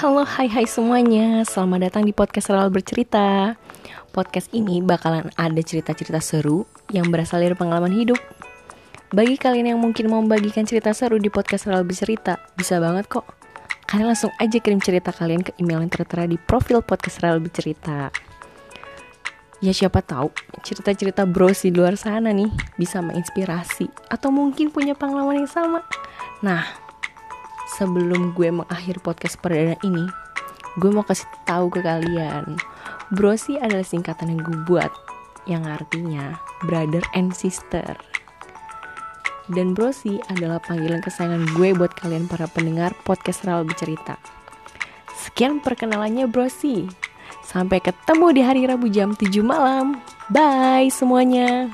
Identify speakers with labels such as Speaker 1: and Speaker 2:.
Speaker 1: Halo, hai hai semuanya. Selamat datang di podcast Real Bercerita. Podcast ini bakalan ada cerita-cerita seru yang berasal dari pengalaman hidup. Bagi kalian yang mungkin mau membagikan cerita seru di podcast Real Bercerita, bisa banget kok. Kalian langsung aja kirim cerita kalian ke email yang tertera di profil podcast Real Bercerita. Ya siapa tahu cerita-cerita bros di luar sana nih bisa menginspirasi atau mungkin punya pengalaman yang sama. Nah, sebelum gue mengakhiri podcast perdana ini, gue mau kasih tahu ke kalian. Brosi adalah singkatan yang gue buat, yang artinya brother and sister. Dan Brosi adalah panggilan kesayangan gue buat kalian para pendengar podcast Ral Bercerita. Sekian perkenalannya Brosi. Sampai ketemu di hari Rabu jam 7 malam. Bye semuanya.